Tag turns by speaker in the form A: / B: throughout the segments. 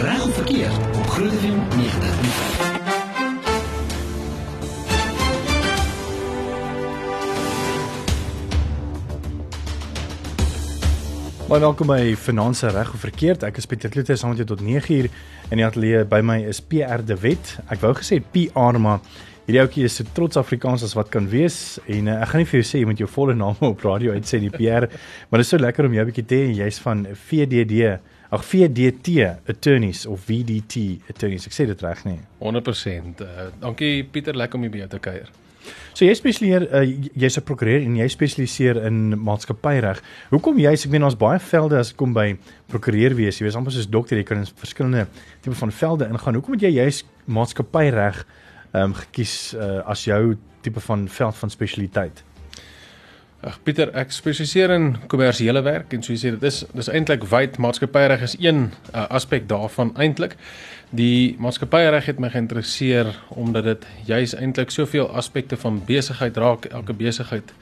A: Reg of verkeerd op Groot FM 90.5.
B: Baie welkom by Finanse reg of verkeerd. Ek is Pieter Kloete saam met jou tot 9uur in die ateljee by my is PR De Wet. Ek wou gesê PR maar hierdie ouetjie is so trots Afrikaans as wat kan wees en uh, ek gaan nie vir jou sê jy moet jou volle naam op radio uitsê nie PR, maar dit is so lekker om jou 'n bietjie te hê jy's van VDD Ag VDT attorneys of VDT attorneys. Ek sê dit reg nie.
C: 100%. Uh, dankie Pieter, lekker om hier by jou te kuier.
B: So jy spesialiseer uh, jy's 'n prokureur en jy spesialiseer in maatskappyreg. Hoekom jy? Ek meen ons baie velde as dit kom by prokureur wees. Jy weet amper soos dokter, jy kan in verskillende tipe van velde ingaan. Hoekom het jy juist maatskappyreg ehm um, gekies uh, as jou tipe van veld van spesialiteit?
C: Ag Pieter, ek spesialiseer in kommersiële werk en soos jy sê, dit is dis eintlik wyd maatskappyreg is een uh, aspek daarvan eintlik. Die maatskappyreg het my geïnteresseer omdat dit juis eintlik soveel aspekte van besigheid raak, elke besigheid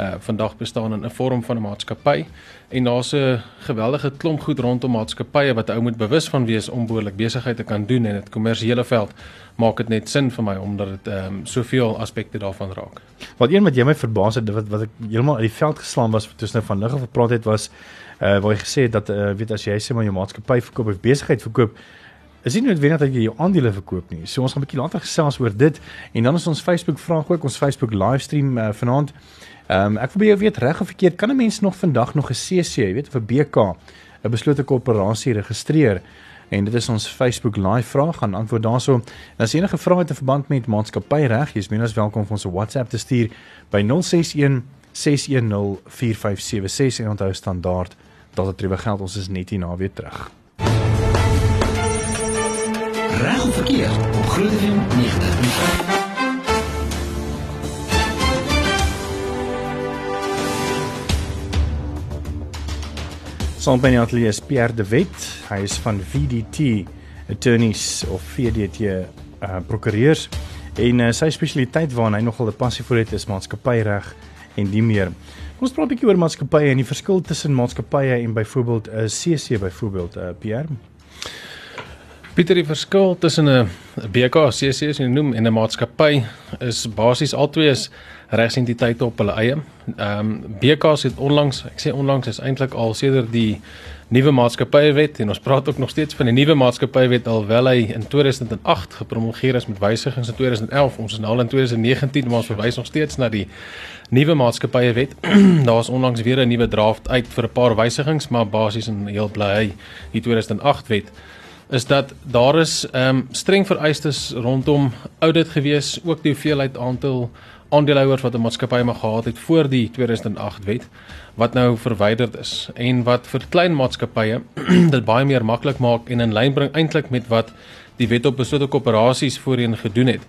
C: uh vandag bestaan in 'n vorm van 'n maatskappy en daar's 'n geweldige klomp goed rondom maatskappye wat ou moet bewus van wees om behoorlik besigheid te kan doen en dit kommersiële veld maak dit net sin vir my omdat dit ehm um, soveel aspekte daarvan raak.
B: Wat een wat jy my verbaas het wat wat ek heeltemal uit die veld geslaan was toe ons nou van lig af gepraat het was uh waar jy gesê het dat uh weet as jy sê maar jou maatskappy verkoop of besigheid verkoop is nie noodwendig dat jy jou aandele verkoop nie. So ons gaan 'n bietjie later gesels oor dit en dan is ons Facebook vraag ook ons Facebook livestream uh, vanaand. Ehm um, ek wil by jou weet reg of verkeerd kan 'n mens nog vandag nog 'n CC, jy weet of 'n BK 'n beslote korporasie registreer? En dit is ons Facebook live vraag gaan antwoord daarso. En as enige vrae het in verband met maatskappyreg, jy's minstens welkom om ons 'n WhatsApp te stuur by 061 610 4576 en onthou standaard dat dit terwyl geld ons is net hier na weer terug.
A: Reg of verkeerd op Groot FM 90.5.
B: Saam by die ateljee is Pierre de Wet. Hy is van VDT Attorneys of VDT uh, prokureurs en uh, sy spesialiteit waarna hy nogal 'n passie vir het is maatskappyreg en die meer. Ons praat 'n bietjie oor maatskappye en die verskil tussen maatskappye en byvoorbeeld 'n uh, CC byvoorbeeld uh, Pierre.
C: Pieter, die verskil tussen 'n BK, CC as jy noem en 'n maatskappy is basies albei is regsentiteite op hulle eie. Ehm um, BKs het onlangs, ek sê onlangs is eintlik al sedert die nuwe maatskappywet en ons praat ook nog steeds van die nuwe maatskappywet alwel hy in 2008 gepromulgeer is met wysigings in 2011. Ons is nou al in 2019 maar ons verwys nog steeds na die nuwe maatskappywet. Daar's onlangs weer 'n nuwe draft uit vir 'n paar wysigings, maar basies en heel bly hy die 2008 wet is dat daar is ehm um, streng vereistes rondom audit gewees, ook die hoeveelheid aantal aandeelhouers wat 'n maatskappy mag gehad het voor die 2008 wet wat nou verwyderd is en wat vir klein maatskappye dit baie meer maklik maak en in lyn bring eintlik met wat die wet op beslote korporasies voorheen gedoen het.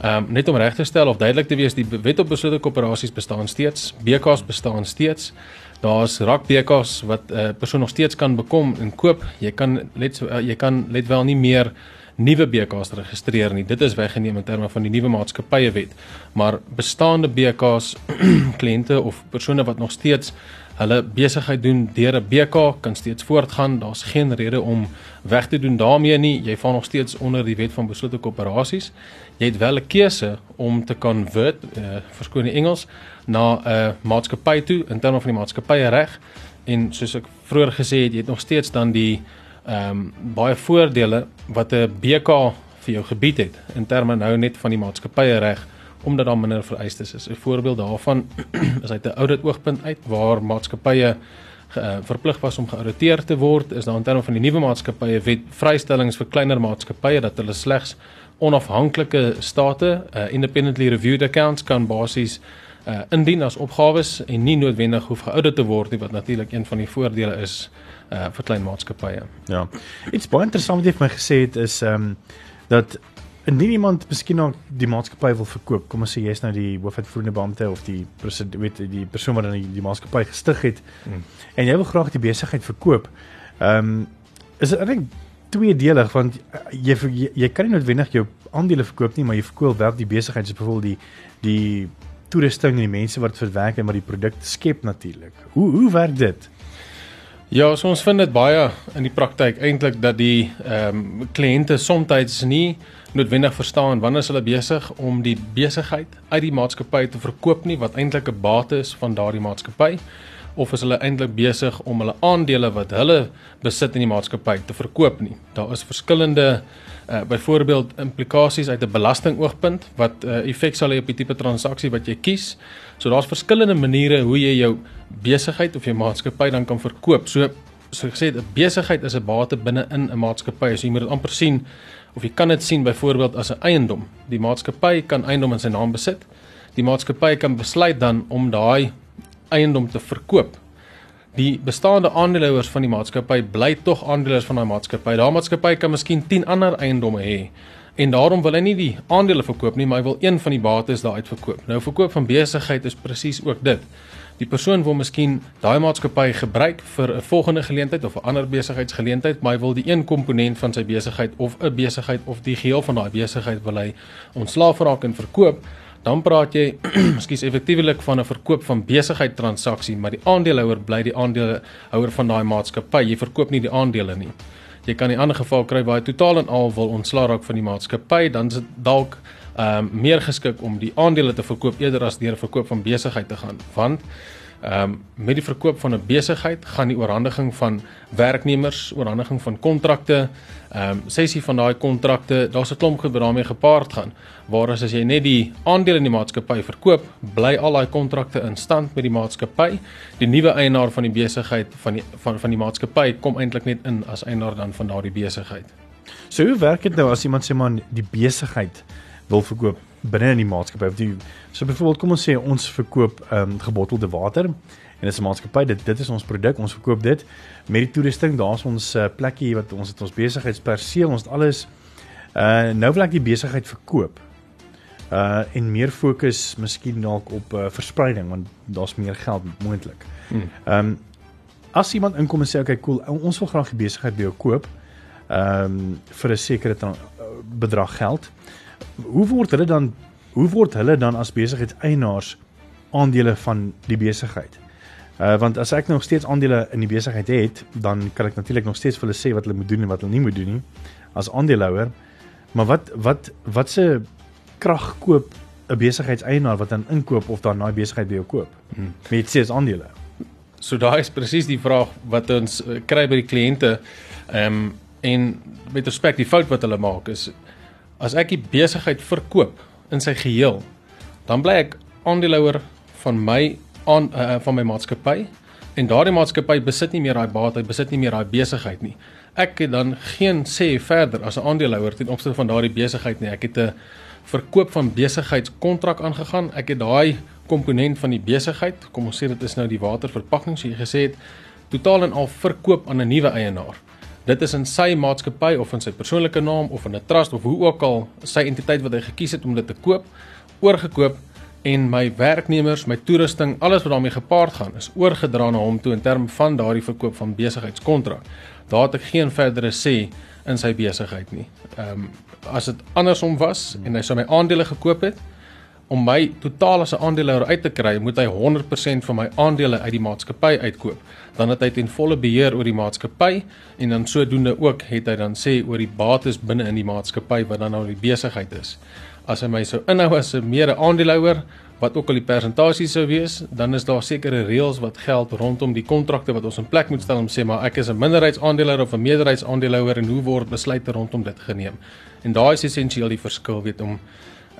C: Ehm um, net om reg te stel of duidelik te wees, die wet op beslote korporasies bestaan steeds, BKs bestaan steeds. Daar's rak BKs wat 'n uh, persoon nog steeds kan bekom en koop. Jy kan let uh, jy kan let wel nie meer nuwe BKs registreer nie. Dit is weggeneem in terme van die nuwe maatskappye wet. Maar bestaande BKs kliënte of persone wat nog steeds hulle besigheid doen deur 'n BK kan steeds voortgaan. Daar's geen rede om weg te doen daarmee nie. Jy val nog steeds onder die wet van beslote korporasies. Jy het wel 'n keuse om te convert, uh, verskoon die Engels, na 'n uh, maatskappy toe in terme van die maatskappye reg. En soos ek vroeër gesê het, jy het nog steeds dan die ehm um, baie voordele wat 'n BK vir jou gebied het in terme nou net van die maatskappye reg omdat daar minder vereistes is. 'n Voorbeeld daarvan is uit 'n audit oogpunt uit waar maatskappye uh, verplig was om geauditeer te word, is daar in terme van die nuwe maatskappye wet vrystellings vir kleiner maatskappye dat hulle slegs onafhanklike state, uh, independently reviewed accounts kan basies uh, indien as opgawes en nie noodwendig hoef geauditeer te word nie wat natuurlik een van die voordele is uh vir klein maatskappye.
B: Ja. Iets baie interessant wat jy vir my gesê het is ehm um, dat indien iemand miskien nou die maatskappy wil verkoop, kom ons sê jy's nou die hoofuitvoerende beampte of die weet die persoon wat dan die, die maatskappy gestig het hmm. en jy wil graag die besigheid verkoop. Ehm um, is dit eintlik tweedelig want uh, jy, jy jy kan nie noodwendig jou aandele verkoop nie, maar jy verkoop wel die besigheid, so byvoorbeeld die die toerusting en die mense wat verwerk en wat die produk skep natuurlik. Hoe hoe werk dit?
C: Ja, so ons vind dit baie in die praktyk eintlik dat die ehm um, kliënte soms nie noodwendig verstaan wanneer hulle besig om die besigheid uit die maatskappy te verkoop nie wat eintlik 'n bate is van daardie maatskappy of is hulle eintlik besig om hulle aandele wat hulle besit in die maatskappy te verkoop nie. Daar is verskillende uh byvoorbeeld implikasies uit 'n belastingoogpunt wat uh, effek sal hê op die tipe transaksie wat jy kies. So daar's verskillende maniere hoe jy jou besigheid of jou maatskappy dan kan verkoop. So so gesê 'n besigheid is 'n bate binne in 'n maatskappy. So jy moet dit amper sien of jy kan dit sien byvoorbeeld as 'n eiendom. Die maatskappy kan eiendom in sy naam besit. Die maatskappy kan besluit dan om daai eiendom te verkoop die bestaande aandeelhouers van die maatskappy bly tog aandeelhouers van daai maatskappy. Daai maatskappy kan miskien 10 ander eiendomme hê en daarom wil hy nie die aandele verkoop nie, maar hy wil een van die bates daai uitverkoop. Nou verkoop van besigheid is presies ook dit. Die persoon wil miskien daai maatskappy gebruik vir 'n volgende geleentheid of 'n ander besigheidsgeleentheid, maar hy wil die een komponent van sy besigheid of 'n besigheid of die geheel van daai besigheid wil hy ontslaaf raak en verkoop dan praat jy skus effektiewelik van 'n verkoop van besigheid transaksie, maar die aandeelhouer bly die aandeelhouer van daai maatskappy. Jy verkoop nie die aandele nie. Jy kan in 'n ander geval kry jy totaal en al wil ontslaa raak van die maatskappy, dan is dit dalk ehm um, meer geskik om die aandele te verkoop eerder as deur 'n verkoop van besigheid te gaan, want Ehm um, met die verkoop van 'n besigheid gaan die oorhandiging van werknemers, oorhandiging van kontrakte, ehm um, sessie van daai kontrakte, daar's 'n klomp goed wat daarmee gepaard gaan. Waaras as jy net die aandele in die maatskappy verkoop, bly al daai kontrakte in stand met die maatskappy. Die nuwe eienaar van die besigheid van die van van die maatskappy kom eintlik net in as eienaar dan van daardie besigheid.
B: So hoe werk dit nou as iemand sê man die besigheid wil verkoop? Binne in die maatskappy. Of die so byvoorbeeld kom ons sê ons verkoop ehm um, gebottelde water en dit is 'n maatskappy dit dit is ons produk ons verkoop dit met die toerusting. Daar's ons uh, plekkie wat ons het ons besigheidsperseel ons het alles. Uh nou wil ek die besigheid verkoop. Uh en meer fokus miskien dalk op uh, verspreiding want daar's meer geld moontlik. Hmm. Ehm um, as iemand inkom en sê okay cool ons wil graag die besigheid by jou koop ehm um, vir 'n sekere bedrag geld hoe word hulle dan hoe word hulle dan as besigheidseienaars aandele van die besigheid? Uh want as ek nog steeds aandele in die besigheid het, dan kan ek natuurlik nog steeds vir hulle sê wat hulle moet doen en wat hulle nie moet doen nie as aandeelhouer. Maar wat wat wat se krag koop 'n besigheidseienaar wat dan inkoop of dan daai besigheid by jou koop? Hmm. Met sê as aandele.
C: So daai is presies die vraag wat ons uh, kry by die kliënte. Ehm um, en met respek die fout wat hulle maak is as ek die besigheid verkoop in sy geheel, dan bly ek aandeelhouer van my aan uh, van my maatskappy en daardie maatskappy besit nie meer daai bate, hy besit nie meer daai besigheid nie. Ek het dan geen sê verder as 'n aandeelhouer ten opsigte van daardie besigheid nie. Ek het 'n verkoop van besigheidskontrak aangegaan. Ek het daai komponent van die besigheid, kom ons sê dit is nou die waterverpakking, so jy gesê het, totaal en al verkoop aan 'n nuwe eienaar dit is in sy maatskappy of in sy persoonlike naam of in 'n trust of hoe ook al sy entiteit wat hy gekies het om dit te koop, oorgekoop en my werknemers, my toerusting, alles wat daarmee gepaard gaan, is oorgedra na hom toe in terme van daardie verkoop van besigheidskontrak. Daar het ek geen verdere sê in sy besigheid nie. Ehm um, as dit andersom was en hy sou my aandele gekoop het, om my totaal as 'n aandeelhouer uit te kry, moet hy 100% van my aandele uit die maatskappy uitkoop. Dan het hy ten volle beheer oor die maatskappy en dan sodoende ook het hy dan sê oor die bates binne in die maatskappy wat dan nou die besigheid is. As hy my sou inhou as 'n meer aandeelhouer wat ook al die persentasie sou wees, dan is daar sekere reëls wat geld rondom die kontrakte wat ons in plek moet stel om sê maar ek is 'n minderheidsaandeelhouer of 'n meerderheidsaandeelhouer en hoe word besluite rondom dit geneem. En daai is essensieel die verskil weet om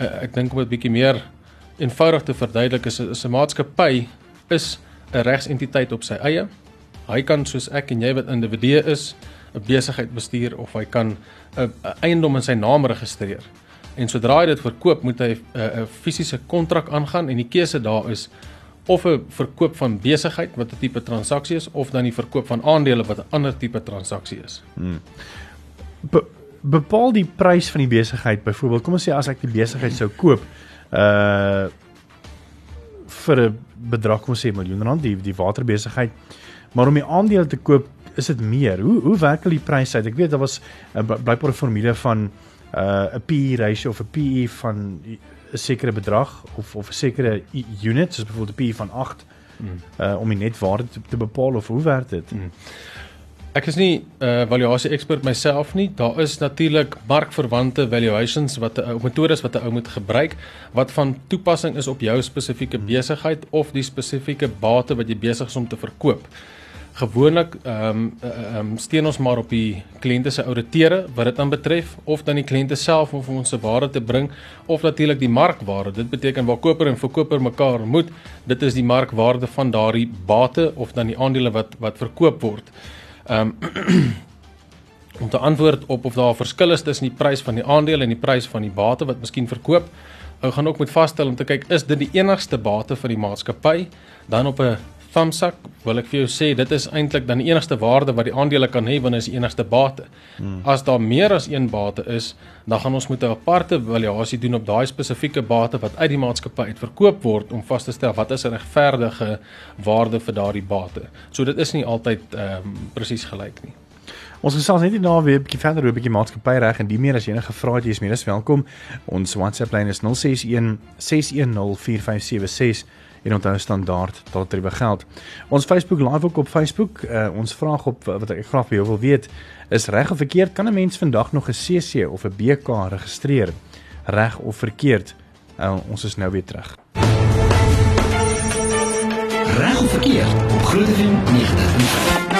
C: uh, ek dink om dit bietjie meer eenvoudig te verduidelik is 'n maatskappy is 'n regsentiteit op sy eie. Hy kan soos ek en jy wat individue is, 'n besigheid bestuur of hy kan 'n eiendom in sy naam registreer. En sodra hy dit verkoop, moet hy 'n fisiese kontrak aangaan en die keuse daar is of 'n verkoop van besigheid wat 'n tipe transaksie is of dan die verkoop van aandele wat 'n ander tipe transaksie is. Hmm
B: bepaal die prys van die besigheid. Byvoorbeeld, kom ons sê as ek die besigheid sou koop uh vir 'n bedrag kom ons sê miljoen rand die die waterbesigheid. Maar om die aandele te koop, is dit meer. Hoe hoe werk al die pryse uit? Ek weet daar was 'n uh, blykbaar 'n formule van uh 'n PE ratio of 'n PE van 'n sekere bedrag of of 'n sekere unit, soos byvoorbeeld 'n PE van 8 mm. uh om die netwaarde te, te bepaal of hoe werk dit? Mm.
C: Ek is nie 'n uh, valuasie ekspert myself nie. Daar is natuurlik markverwante valuations wat 'n ou metodes wat 'n ou moet gebruik wat van toepassing is op jou spesifieke besigheid of die spesifieke bate wat jy besig is om te verkoop. Gewoonlik ehm um, ehm um, steun ons maar op die kliënte se ouditeure wat dit dan betref of dan die kliënte self om ons se ware te bring of natuurlik die markwaarde. Dit beteken waar koper en verkoper mekaar ontmoet, dit is die markwaarde van daardie bate of dan die aandele wat wat verkoop word. Ehm um, om te antwoord op of daar 'n verskil is tussen die prys van die aandele en die prys van die bate wat miskien verkoop. Ou gaan ook moet vasstel om te kyk is dit die enigste bate vir die maatskappy dan op 'n thumbs up wil ek vir jou sê dit is eintlik dan die enigste waarde wat die aandele kan hê wanneer is die enigste bate. Hmm. As daar meer as een bate is, dan gaan ons moet 'n aparte valuasie doen op daai spesifieke bate wat uit die maatskappy uitverkoop word om vas te stel wat is 'n regverdige waarde vir daardie bate. So dit is nie altyd ehm um, presies gelyk nie.
B: Ons gesels net nou weer 'n bietjie verder oor 'n bietjie maatskappy reg en die meer as enige vrae het jy is meer as welkom. Ons WhatsApp lyn is 061 610 4576 en onthou standaard tot dit begeld. Ons Facebook live ook op Facebook. Uh, ons vraag op wat ek graag by jou wil weet is reg of verkeerd kan 'n mens vandag nog 'n CC of 'n BK registreer? Reg of verkeerd? Uh, ons is nou weer terug.
A: Reg of verkeerd? Groetens 90.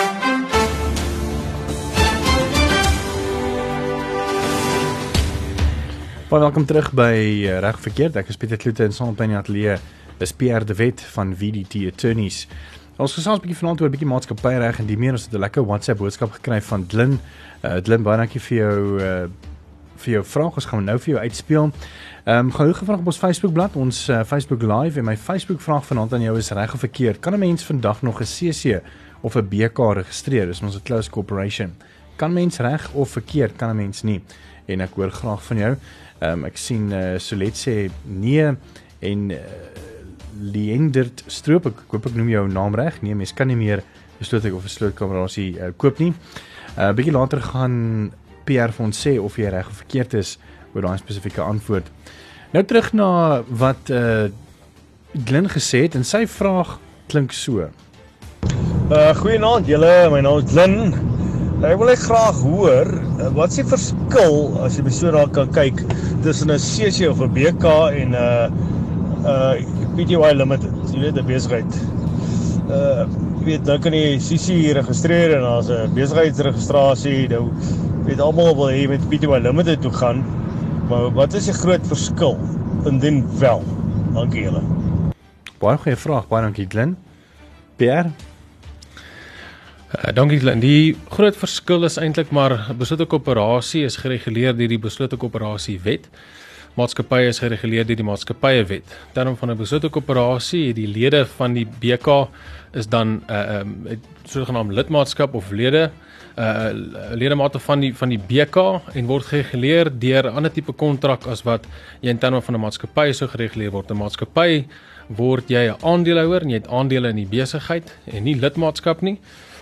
B: Welkom terug by uh, Reg Verkeerd. Ek is Pieter Kloete in Sonpyn Atelier is Pierre de Wet van VDT Attorneys. Ons gesels 'n bietjie vanaand oor 'n bietjie maatskappyreg en die meer ons het 'n lekker WhatsApp boodskap gekry van Glyn. Uh Glyn, baie dankie vir jou uh vir jou vraag. Ons gaan nou vir jou uitspeel. Ehm um, gou gevra op ons Facebook bladsy, ons uh, Facebook live en my Facebook vraag vanaand aan jou is reg of verkeerd? Kan 'n mens vandag nog 'n CC of 'n BK registreer? Dis ons 'n close corporation. Kan mens reg of verkeerd? Kan 'n mens nie? En ek hoor graag van jou. Ehm um, ek sien uh, Solet sê nee en uh, Leendert Stroop. Ek hoop ek noem jou naam reg. Nee, mens kan nie meer besluit ek of 'n slootkamerasie uh, koop nie. 'n uh, Bietjie later gaan PR vir ons sê of jy reg of verkeerd is oor daai spesifieke antwoord. Nou terug na wat uh Glen gesê het en sy vraag klink so.
D: Uh goeienaand julle, my naam is Glen. Ek wil net graag hoor wat is die verskil as jy besoek daar kan kyk tussen 'n CC of 'n BK en 'n uh, uh PTY Limited, jy weet 'n besigheid. Uh jy weet nou kan jy CC registreer en daar's 'n besigheidsregistrasie. Nou weet almal wil hê met PTY Limited toe gaan. Maar wat is die groot verskil indien wel? Dankie julle.
B: Baie goeie vraag, baie dankie Glen. Pierre
C: Uh, dankie Glen. Die groot verskil is eintlik maar beslote koöperasie is gereguleer deur die beslote koöperasie wet maatskappye is gereguleer deur die maatskappye wet. Term van 'n beslote koöperasie het die lede van die BK is dan 'n uh, um, sogenaamde lidmaatskap of lede uh ledemate van die van die BK en word gereguleer deur 'n ander tipe kontrak as wat jy in terme van 'n maatskappy sou gereguleer word. 'n Maatskappy word jy 'n aandeelhouer en jy het aandele in die besigheid en nie lidmaatskap nie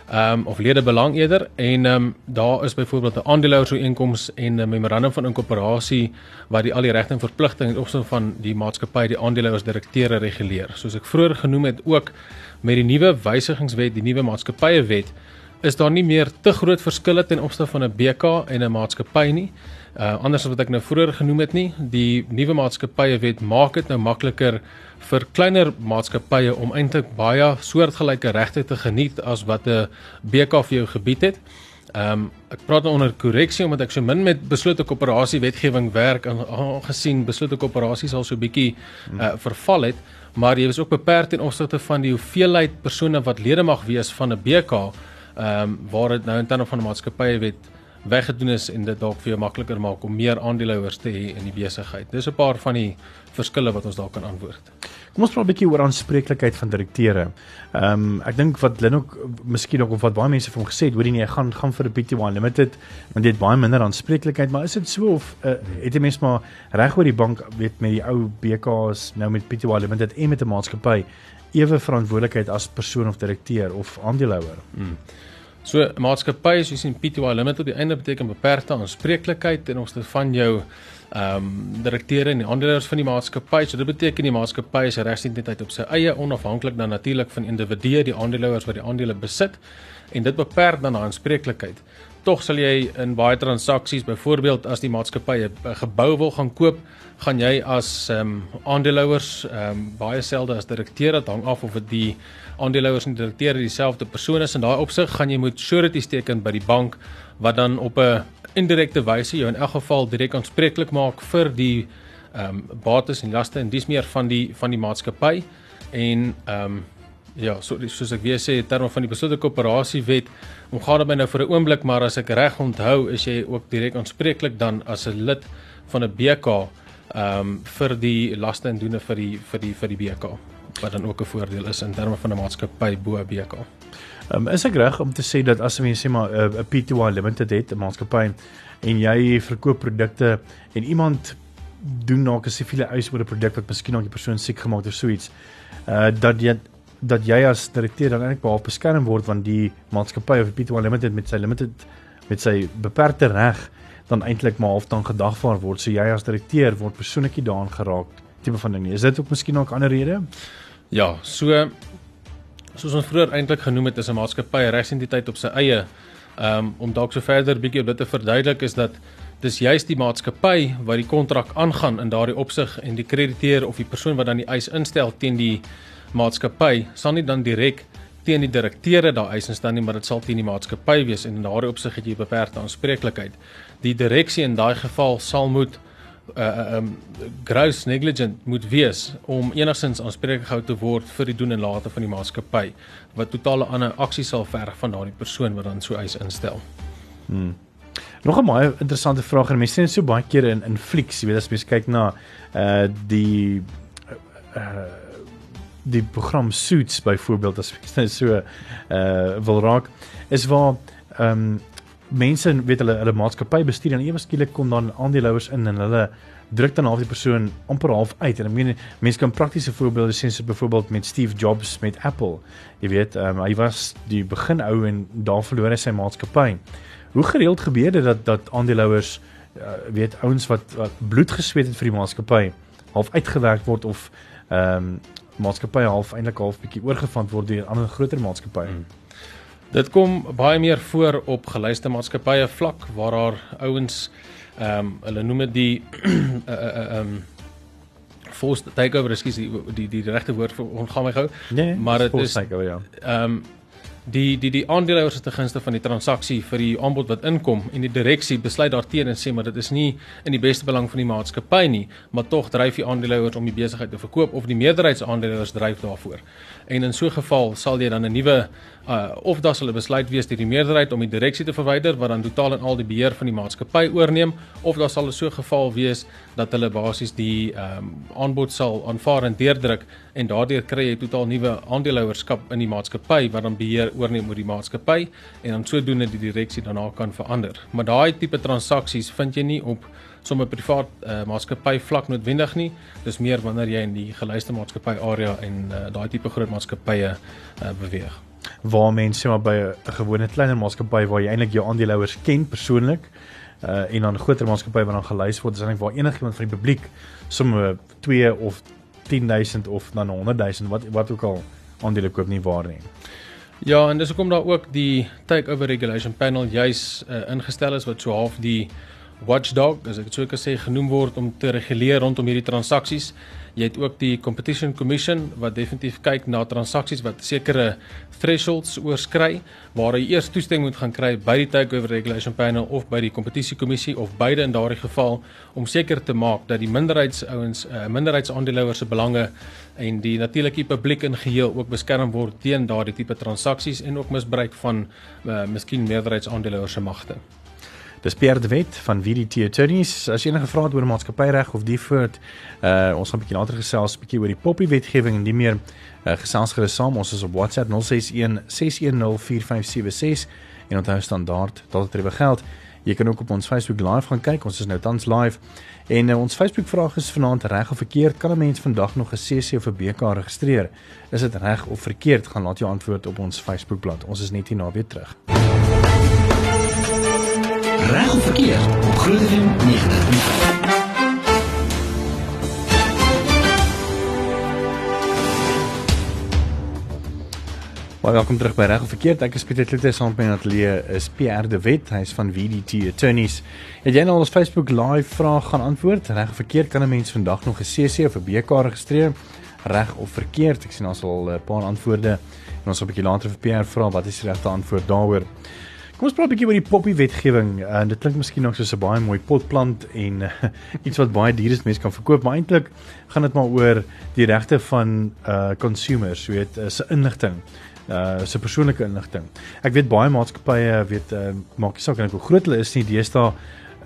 C: ehm um, of lede belang eerder en ehm um, daar is byvoorbeeld 'n aandeelhouersooreenkoms en 'n memorandum van inkorporasie wat die al die regte en verpligtinge in opsig van die maatskappy die aandeelhouersdirekteure reguleer. Soos ek vroeër genoem het ook met die nuwe wysigingswet, die nuwe maatskappye wet, is daar nie meer te groot verskille ten opsigte van 'n BK en 'n maatskappy nie. Uh anders as wat ek nou vroeër genoem het nie, die nuwe maatskappye wet maak dit nou makliker vir kleiner maatskappye om eintlik baie soortgelyke regte te geniet as wat 'n BK vir jou gebied het. Ehm um, ek praat nou onder korreksie omdat ek so min met beslote koöperasie wetgewing werk aangesien beslote koöperasies al so bietjie uh, verval het, maar jy is ook beperk ten opsigte van die hoeveelheid persone wat lede mag wees van 'n BK ehm um, waar dit nou in terme van 'n maatskappye wet weggedoen is en dit dalk vir jou makliker maak om meer aandeelhouers te hê in die besigheid. Dis 'n paar van die verskille wat ons daar kan antwoord.
B: Kom ons praat 'n bietjie oor aanspreeklikheid van direkteure. Ehm um, ek dink wat Lin ook miskien ook of wat baie mense vir hom gesê het, hoorie nee, hy gaan gaan vir 'n PTY limited want dit het baie minder aanspreeklikheid, maar is dit so of uh, het jy mens maar reg oor die bank weet met die ou BKs nou met PTY limited en met 'n maatskappy ewe verantwoordelikheid as persoon of direkteur of aandeelhouer? Hmm.
C: So maatskappye soos in PTY Limited die einde beteken beperkte aanspreeklikheid en ons het van jou ehm um, direkteure en die aandeelhouers van die maatskappy. So dit beteken die maatskappy is regsentiteit op sy eie onafhanklik dan natuurlik van individue die aandeelhouers wat die aandele besit en dit beperk dan aanspreeklikheid. Tog sal jy in baie transaksies, byvoorbeeld as die maatskappy 'n gebou wil gaan koop, gaan jy as ehm um, aandeelhouers ehm um, baie selde as direkteur dit hang af of dit die aandeelhouers en direkteure dieselfde persoon is in daai opsig gaan jy moet surety teken by die bank wat dan op 'n indirekte wyse jou in elk geval direk aanspreeklik maak vir die ehm um, bates en laste en dis meer van die van die maatskappy. En ehm um, ja, so soos ek weer sê in terme van die beslote koöperasie wet, omgaan dit my nou vir 'n oomblik, maar as ek reg onthou, is jy ook direk aanspreeklik dan as 'n lid van 'n BK ehm um, vir die laste en doene vir die vir die vir die BK wat dan ook 'n voordeel is in terme van 'n maatskappy bo BK.
B: Um, is ek reg om te sê dat as jy sê maar 'n uh, P2 limited het 'n maatskappy en jy verkoop produkte en iemand doen na 'n siviele eis oor 'n produk wat miskien aan die persoon siek gemaak het of so iets, uh dat jy dat jy as direkteur dan eintlik behalwe beskerm word van die maatskappy of P2 limited met sy limited met sy beperkte reg dan eintlik maar half dan gedagvaar word. So jy as direkteur word persoonlik daaraan geraak tipe van ding nie. Is dit ook miskien ook 'n ander rede?
C: Ja, so soos ons vroeër eintlik genoem het is 'n maatskappy 'n regsentiteit op sy eie. Um om dalk so verder bietjie op dit te verduidelik is dat dis juist die maatskappy wat die kontrak aangaan in daardie opsig en die krediteur of die persoon wat dan die eis instel teen die maatskappy sal nie dan direk teen die direkteure daai eis instel nie, maar dit sal teen die maatskappy wees en in daardie opsig het jy beperkte aanspreeklikheid. Die direksie in daai geval sal moet uh um gross negligent moet wees om enigstens aanspreeklik gehou te word vir die doen en late van die maatskappy wat totale ander aksie sal verg van daardie persoon wat dan so eis instel.
B: Hmm. Nog 'n baie interessante vraag en mense sien so baie keer in in flieks, jy weet as mens kyk na uh die uh die program Suits byvoorbeeld as ek net so uh wil raak is waar ehm um, mense weet hulle hulle maatskappy bestuur en ewe skielik kom dan aandeelhouers in en hulle druk dan half die persoon amper half uit. En ek meen mense kan praktiese voorbeelde sien soos byvoorbeeld met Steve Jobs met Apple. Jy weet um, hy was die begin ou en daar verloor hy sy maatskappy. Hoe gereeld gebeur dit dat dat aandeelhouers uh, weet ouens wat, wat bloed gesweet het vir die maatskappy half uitgewerk word of ehm um, maatskappy half eintlik half bietjie oorgevand word deur ander groter maatskappye hmm.
C: Dit kom baie meer voor op gelyste maatskappye vlak waar daar ouens ehm um, hulle noem dit die ehm uh, uh, um, forced takeover, ekskuus die die die, die regte woord vir ongaan my gou.
B: Nee,
C: maar dit is
B: takeover ja.
C: Ehm um, die die die aandeelhouers het te gunste van die transaksie vir die aanbod wat inkom en die direksie besluit daarteenoor en sê maar dit is nie in die beste belang van die maatskappy nie, maar tog dryf die aandeelhouers om die besigheid te verkoop of die meerderheidsaandeelhouers dryf daarvoor. En in so 'n geval sal jy dan 'n nuwe uh, of dan sal 'n besluit wees deur die meerderheid om die direksie te verwyder wat dan totaal en al die beheer van die maatskappy oorneem of dan sal 'n so 'n geval wees dat hulle basies die ehm um, aanbod sal aanvaar en deurdruk en daardeur kry jy totaal nuwe aandeelhouerskap in die maatskappy wat dan beheer oorneem oor die maatskappy en dan sodoende die direksie daarna kan verander. Maar daai tipe transaksies vind jy nie op sommer privaat uh, maatskappy vlak noodwendig nie. Dis meer wanneer jy in die gelyste maatskappy area en uh, daai tipe groot maatskappye uh, beweeg
B: waar mense maar by 'n gewone kleiner maatskappy waar jy eintlik jou aandeelhouers ken persoonlik uh dan 'n groter maatskappy wat dan gelys word is eintlik waar enigiemand van die publiek sommer 2 of 10000 of dan 100000 wat wat ook al aandele koop nie waar nie.
C: Ja, en dis hoekom daar ook die takeover regulation panel juis uh, ingestel is wat so half die watchdog, as ek dit sou kan sê, genoem word om te reguleer rondom hierdie transaksies. Jy het ook die Competition Commission wat definitief kyk na transaksies wat sekere thresholds oorskry waar jy eers toestemming moet gaan kry by die Takeover Regulation Panel of by die Kompetisiekommissie of beide in daardie geval om seker te maak dat die minderheidsouens, uh, minderheidsaandeelhouers se belange en die natuurlike publiek in geheel ook beskerm word teen daardie tipe transaksies en ook misbruik van uh, miskien meerderheidsaandeelhouers se magte.
B: Dis Pierre de Wet van VDT Attorneys. As enige vrae het oor maatskappyreg of die voort, uh ons gaan 'n bietjie later gesels 'n bietjie oor die Poppy wetgewing en nie meer uh, gesels gerus saam. Ons is op WhatsApp 061 610 4576 en onthou standaard dat dit reg geld. Jy kan ook op ons Facebook live gaan kyk. Ons is nou tans live. En uh, ons Facebook vraag is vanaand reg of verkeerd? Kan 'n mens vandag nog 'n CC of 'n BK registreer? Is dit reg of verkeerd? Gaan laat jou antwoord op ons Facebook bladsy. Ons is net hier na weer terug.
A: Reg of verkeer op Groot FM 90.5.
B: Baie welkom terug by Reg of Verkeerd. Ek is Pieter Kloete saam met my ateljee is Pierre de Wet. Hy's van VDT Attorneys. Het jy nou al ons Facebook live vraag gaan antwoord? Reg of verkeerd kan 'n mens vandag nog 'n CC of 'n BK registreer? Reg of verkeerd? Ek sien ons al 'n paar antwoorde en ons sal 'n bietjie later vir Pierre vra wat is die regte antwoord daaroor. Kom ons praat 'n bietjie oor die poppy wetgewing. En uh, dit klink miskien nog soos 'n baie mooi potplant en iets wat baie duur is mense kan verkoop, maar eintlik gaan dit maar oor die regte van uh consumers, weet, uh, se inligting uh se persoonlike inligting. Ek weet baie maatskappye weet uh, maak nie saak hoe groot hulle is nie, deesdae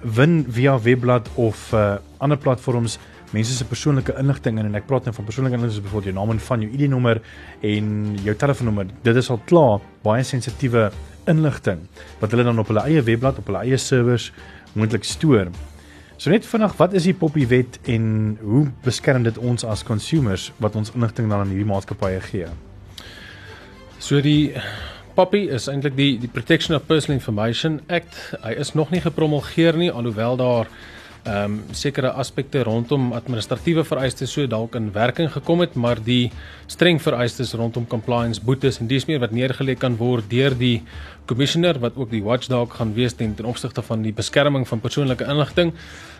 B: win via webblad of uh ander platforms mense se persoonlike inligting in en ek praat nou van persoonlike inligting soos byvoorbeeld jou naam en van jou ID-nommer en jou telefoonnommer. Dit is al klaar baie sensitiewe inligting wat hulle dan op hulle eie webblad op hulle eie servers moontlik stoor. So net vinnig, wat is die Poppy wet en hoe beskerm dit ons as consumers wat ons inligting dan aan hierdie maatskappye gee?
C: So die POPI is eintlik die die Protection of Personal Information Act. Hy is nog nie gepromulgeer nie alhoewel daar ehm um, sekere aspekte rondom administratiewe vereistes so dalk in werking gekom het, maar die streng vereistes rondom compliance boetes en dis meer wat neergelê kan word deur die commissioner wat ook die watchdog gaan wees ten, ten opsigte van die beskerming van persoonlike inligting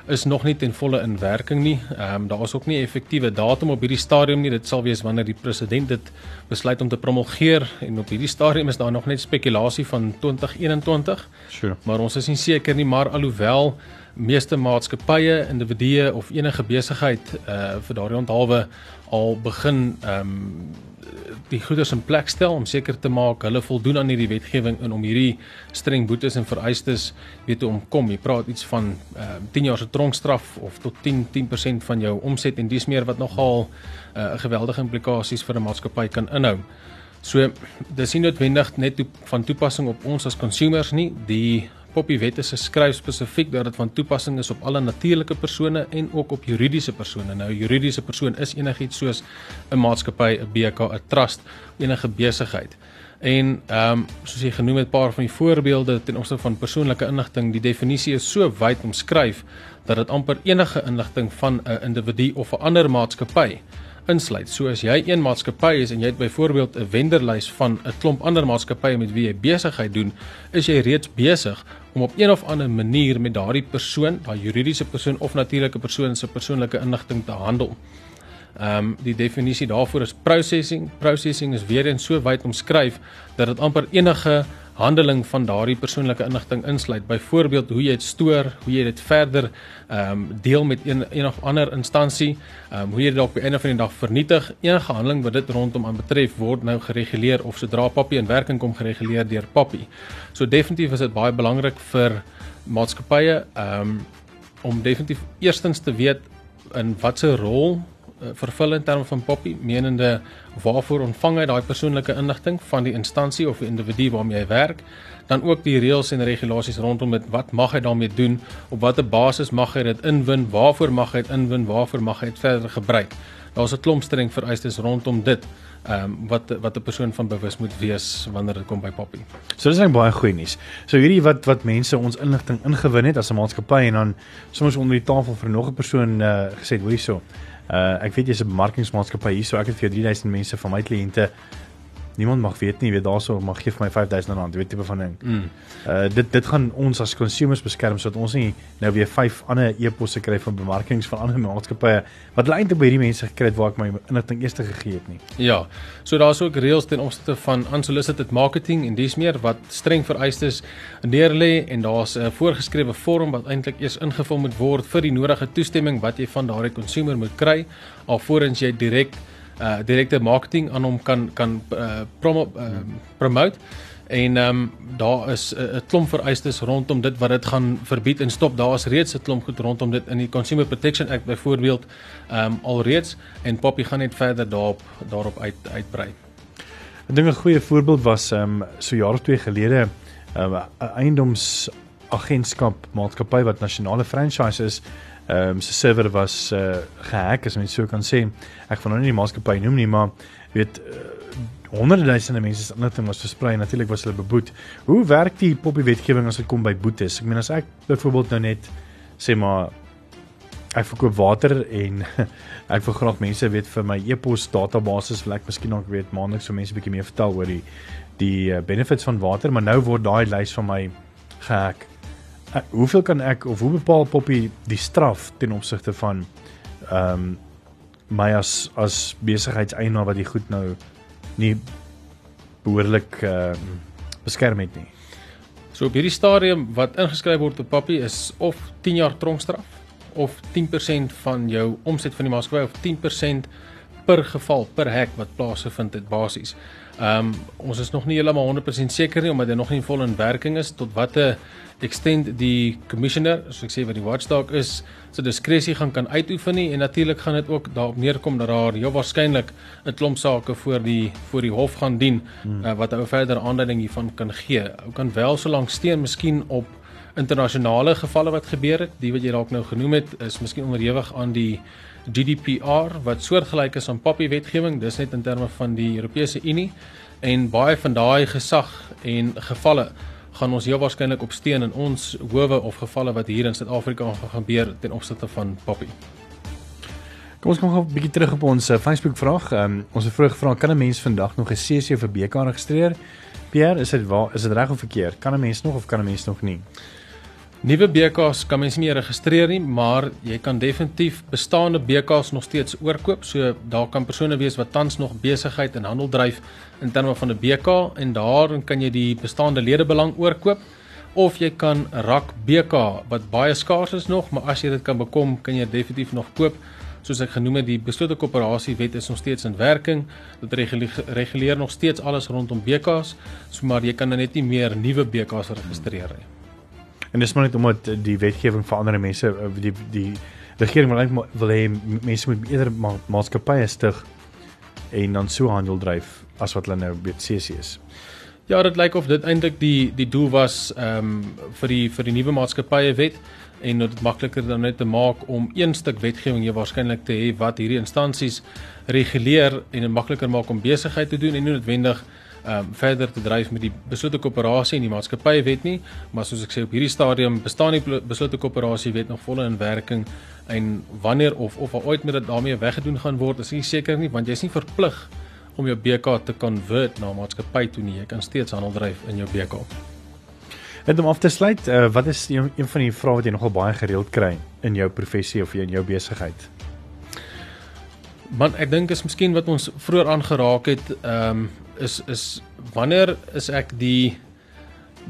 C: is nog nie ten volle in werking nie. Ehm um, daar is ook nie 'n effektiewe datum op hierdie stadium nie. Dit sal wees wanneer die president dit besluit om te promulgeer en op hierdie stadium is daar nog net spekulasie van 2021.
B: Sure.
C: Maar ons is nie seker nie, maar alhoewel meeste maatskappye, individue of enige besigheid uh vir daardie onthaalwe al begin ehm um, die goederes in plek stel om seker te maak hulle voldoen aan hierdie wetgewing en om hierdie streng boetes en vereistes weet te omkom. Jy praat iets van ehm uh, 10 jaar se tronkstraf of tot 10 10% van jou omset en dis meer wat nogal 'n uh, geweldige implikasies vir 'n maatskappy kan inhou. So dis nie noodwendig net toe, van toepassing op ons as consumers nie. Die Poppy Wet is geskryf spesifiek dat dit van toepassing is op alle natuurlike persone en ook op juridiese persone. Nou 'n juridiese persoon is enigiets soos 'n maatskappy, 'n BK, 'n trust, enige besigheid. En ehm um, soos jy genoem het 'n paar van die voorbeelde ten opsigte van persoonlike inligting, die definisie is so wyd omskryf dat dit amper enige inligting van 'n individu of 'n ander maatskappy insluit. So as jy een maatskappy is en jy het byvoorbeeld 'n wenderlys van 'n klomp ander maatskappye met wie jy besigheid doen, is jy reeds besig om op een of ander manier met daardie persoon, daai juridiese persoon of natuurlike persoon se persoonlike inligting te handel. Ehm um, die definisie daarvoor is processing. Processing is weer eens so wyd omskryf dat dit amper enige handeling van daardie persoonlike inligting insluit. Byvoorbeeld hoe jy dit stoor, hoe jy dit verder ehm um, deel met een een of ander instansie, ehm um, hoe jy dit op die einde van die dag vernietig. Enige handeling wat dit rondom aan betref word nou gereguleer of sodra Papi in werking kom gereguleer deur Papi. So definitief is dit baie belangrik vir maatskappye ehm um, om definitief eerstens te weet in watter rol vervul in terme van Poppy, menende waarvoor ontvang hy daai persoonlike inligting van die instansie of die individu waarmee hy werk, dan ook die reëls en regulasies rondom dit, wat mag hy daarmee doen, op watter basis mag hy dit inwin, waarvoor mag hy dit inwin, waarvoor mag hy dit verder gebruik. Daar's 'n klomp streng vereistes rondom dit. Ehm um, wat wat 'n persoon van bewus moet wees wanneer dit kom by Poppy.
B: So dis net baie goeie nuus. So hierdie wat wat mense ons inligting ingewin het as 'n maatskappy en dan soms onder die tafel vir nog 'n persoon uh, gesê, "Hoerie so, Uh ek weet jy's 'n bemarkingsmaatskappy hier, so ek het vir jou 3000 mense van my kliënte niemand mag weet nie, weet daarso mag gee vir my 5000 rand, weet tipe van ding. Mm. Uh dit dit gaan ons as consumers beskerm sodat ons nie nou weer vyf ander e-posse kry van bemarkings van ander maatskappye wat hulle eintlik by hierdie mense gekry het waar ek my inligting eers gegee het nie.
C: Ja. So daar's ook reëls ten opsigte van unsolicited marketing en dis meer wat streng vereistes neerlê en daar's 'n voorgeskrewe vorm wat eintlik eers ingevul moet word vir die nodige toestemming wat jy van daardie consumer moet kry alvorens jy direk uh direkte marketing aan hom kan kan uh, promo, uh promote en ehm um, daar is 'n uh, klomp vereistes rondom dit wat dit gaan verbied en stop. Daar is reeds 'n klomp goed rondom dit in die Consumer Protection Act byvoorbeeld ehm um, alreeds en Poppy gaan net verder daarop daarop uit uitbrei.
B: Ek dink 'n goeie voorbeeld was ehm um, so jaar of twee gelede ehm, 'n um, eiendomsagentskap maatskappy wat nasionale franchise is ehm um, se server was uh, gehack as mens so kan sê. Ek van nou nie die maatskappy noem nie, maar weet uh, honderde duisende mense se inligting was versprei en natuurlik was hulle beboet. Hoe werk die poppy wetgewing as dit kom by boetes? Ek meen as ek byvoorbeeld nou net sê maar ek verkoop water en ek wil graag mense weet vir my e-pos database wil ek miskien ook weet maandeliks so mense bietjie meer vertel oor die die uh, benefits van water, maar nou word daai lys van my gehack. Ek, hoeveel kan ek of hoe bepaal Poppy die straf ten opsigte van ehm um, my as as besigheidseienaar wat die goed nou nie behoorlik ehm um, beskerm het nie.
C: So op hierdie stadium wat ingeskryf word op papie is of 10 jaar tronkstraf of 10% van jou omset van die maatskappy of 10% per geval per hek wat plaasgevind het basies. Ehm um, ons is nog nie heeltemal 100% seker nie omdat dit nog nie vol in werking is tot watter extent die commissioner, soos ek sê wat die watchdog is, sy diskresie gaan kan uitoefen nie en natuurlik gaan dit ook daarop neerkom dat daar heel waarskynlik 'n klomp sake voor die voor die hof gaan dien hmm. uh, wat ou verder aanduiding hiervan kan gee. Ou kan wel so lank steen miskien op internasionale gevalle wat gebeur het, die wat jy dalk nou genoem het, is miskien onderhewig aan die GDPR wat soortgelyk is aan papie wetgewing, dis net in terme van die Europese Unie en baie van daai gesag en gevalle gaan ons heel waarskynlik op steen in ons howe of gevalle wat hier in Suid-Afrika gaan gebeur ten opsigte van Poppy.
B: Kom ons kom gou 'n bietjie terug op ons uh, Facebook vraag. Um, ons het vroeër gevra kan 'n mens vandag nog 'n CC vir BK registreer? Pierre, is dit waar is dit reg of verkeerd? Kan 'n mens nog of kan 'n mens nog nie?
C: Nuwe BK's kan mens nie registreer nie, maar jy kan definitief bestaande BK's nog steeds oorkoop. So daar kan persone wees wat tans nog besigheid en handel dryf in terme van 'n BK en daarin kan jy die bestaande ledebelang oorkoop of jy kan rak BK wat baie skaars is nog, maar as jy dit kan bekom, kan jy definitief nog koop. Soos ek genoem het, die beslote koöperasie wet is nog steeds in werking. Dit reguleer, nog steeds alles rondom BK's, so maar jy kan net nie meer nuwe BK's registreer nie.
B: En dis maar net omdat die wetgewing vir ander mense eh, die die regering wil eintlik wil hê mense moet eerder ma maatskappye stig en dan so handel dryf as wat hulle nou weet CC is.
C: Ja, dit lyk of dit eintlik die die doel was ehm um, vir die vir die nuwe maatskappye wet en dit makliker dan net te maak om een stuk wetgewing jy waarskynlik te hê wat hierdie instansies reguleer en dit makliker maak om besigheid te doen en nie noodwendig um, verder te dryf met die beslote koöperasie en die maatskappye wet nie, maar soos ek sê op hierdie stadium bestaan die beslote koöperasie wet nog volle in werking en wanneer of of al ooit met dit daarmee weggedoen gaan word, is nie seker nie want jy's nie verplig om jou BK te convert na maatskappy toe nie. Jy kan steeds handel dryf in jou BK.
B: En om af te sluit, uh, wat is een, een van die vrae wat jy nogal baie gereeld kry in jou professie of in jou besigheid?
C: Man, ek dink is miskien wat ons vroeër aangeraak het, ehm um, is is wanneer is ek die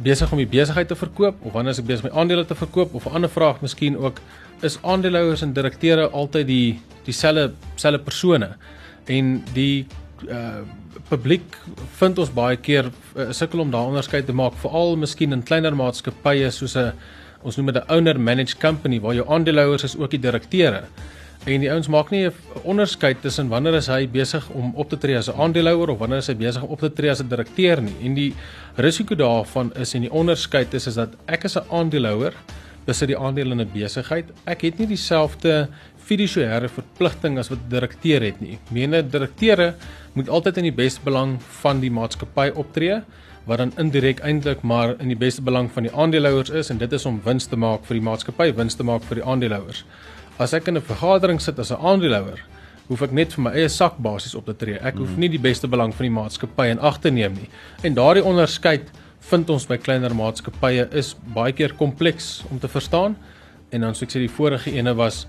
C: besig om die besigheid te verkoop of wanneer is ek besig om my aandele te verkoop of 'n ander vraag miskien ook is aandeelhouers en direkteure altyd die dieselfde selfe persone? En die uh publiek vind ons baie keer uh, sukkel om daai onderskeid te maak veral miskien in kleiner maatskappye soos 'n ons noem dit 'n owner managed company waar jou aandeelhouers is ook die direkteure En die ouens maak nie 'n onderskeid tussen wanneer is hy besig om op te tree as 'n aandeelhouer of wanneer is hy besig om op te tree as 'n direkteur nie. En die risiko daarvan is en die onderskeid is is dat ek as 'n aandeelhouer besit die aandele in 'n besigheid. Ek het nie dieselfde fiduciêre verpligting as wat direkteur het nie. Mene direkteure moet altyd in die beste belang van die maatskappy optree wat dan indirek eintlik maar in die beste belang van die aandeelhouers is en dit is om wins te maak vir die maatskappy, wins te maak vir die aandeelhouers. As ek in 'n vergadering sit as 'n aandeelhouer, hoef ek net vir my eie sak basies op te tree. Ek hoef hmm. nie die beste belang van die maatskappy in ag te neem nie. En daardie onderskeid vind ons by kleiner maatskappye is baie keer kompleks om te verstaan. En dan soos ek sê die vorige ene was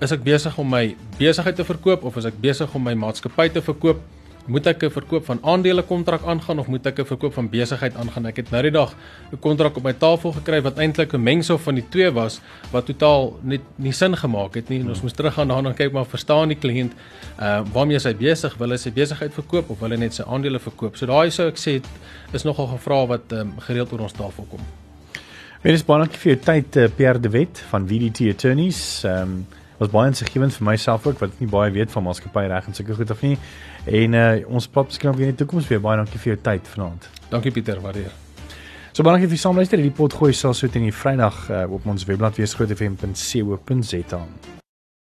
C: is ek besig om my besigheid te verkoop of is ek besig om my maatskappy te verkoop? Moet ek 'n verkoop van aandele kontrak aangaan of moet ek 'n verkoop van besigheid aangaan? Ek het nou die dag 'n kontrak op my tafel gekry wat eintlik 'n mengsel van die twee was wat totaal net nie sin gemaak het nie. En ons moes teruggaan daarna en kyk maar verstaan die kliënt uh waarmee hy besig wil hy sy besigheid verkoop of wil hy net sy aandele verkoop? So daai sou ek sê is nogal vraag wat um, gereeld oor ons tafel kom.
B: Wees baie dankie vir jou tyd uh, Pierre de Wet van VDT Attorneys. Ehm um, was baie insiggewend vir myself ook wat nie baie weet van maatskappy reg en sulke goed of nie. En uh, ons pap skryf weer in die toekoms weer. Baie dankie vir jou tyd vanaand.
C: Dankie Pieter, waardeer.
B: So baie dankie vir die saamluister. Hierdie pot gooi sal so teen die Vrydag uh, op ons webblad wees grootefm.co.za.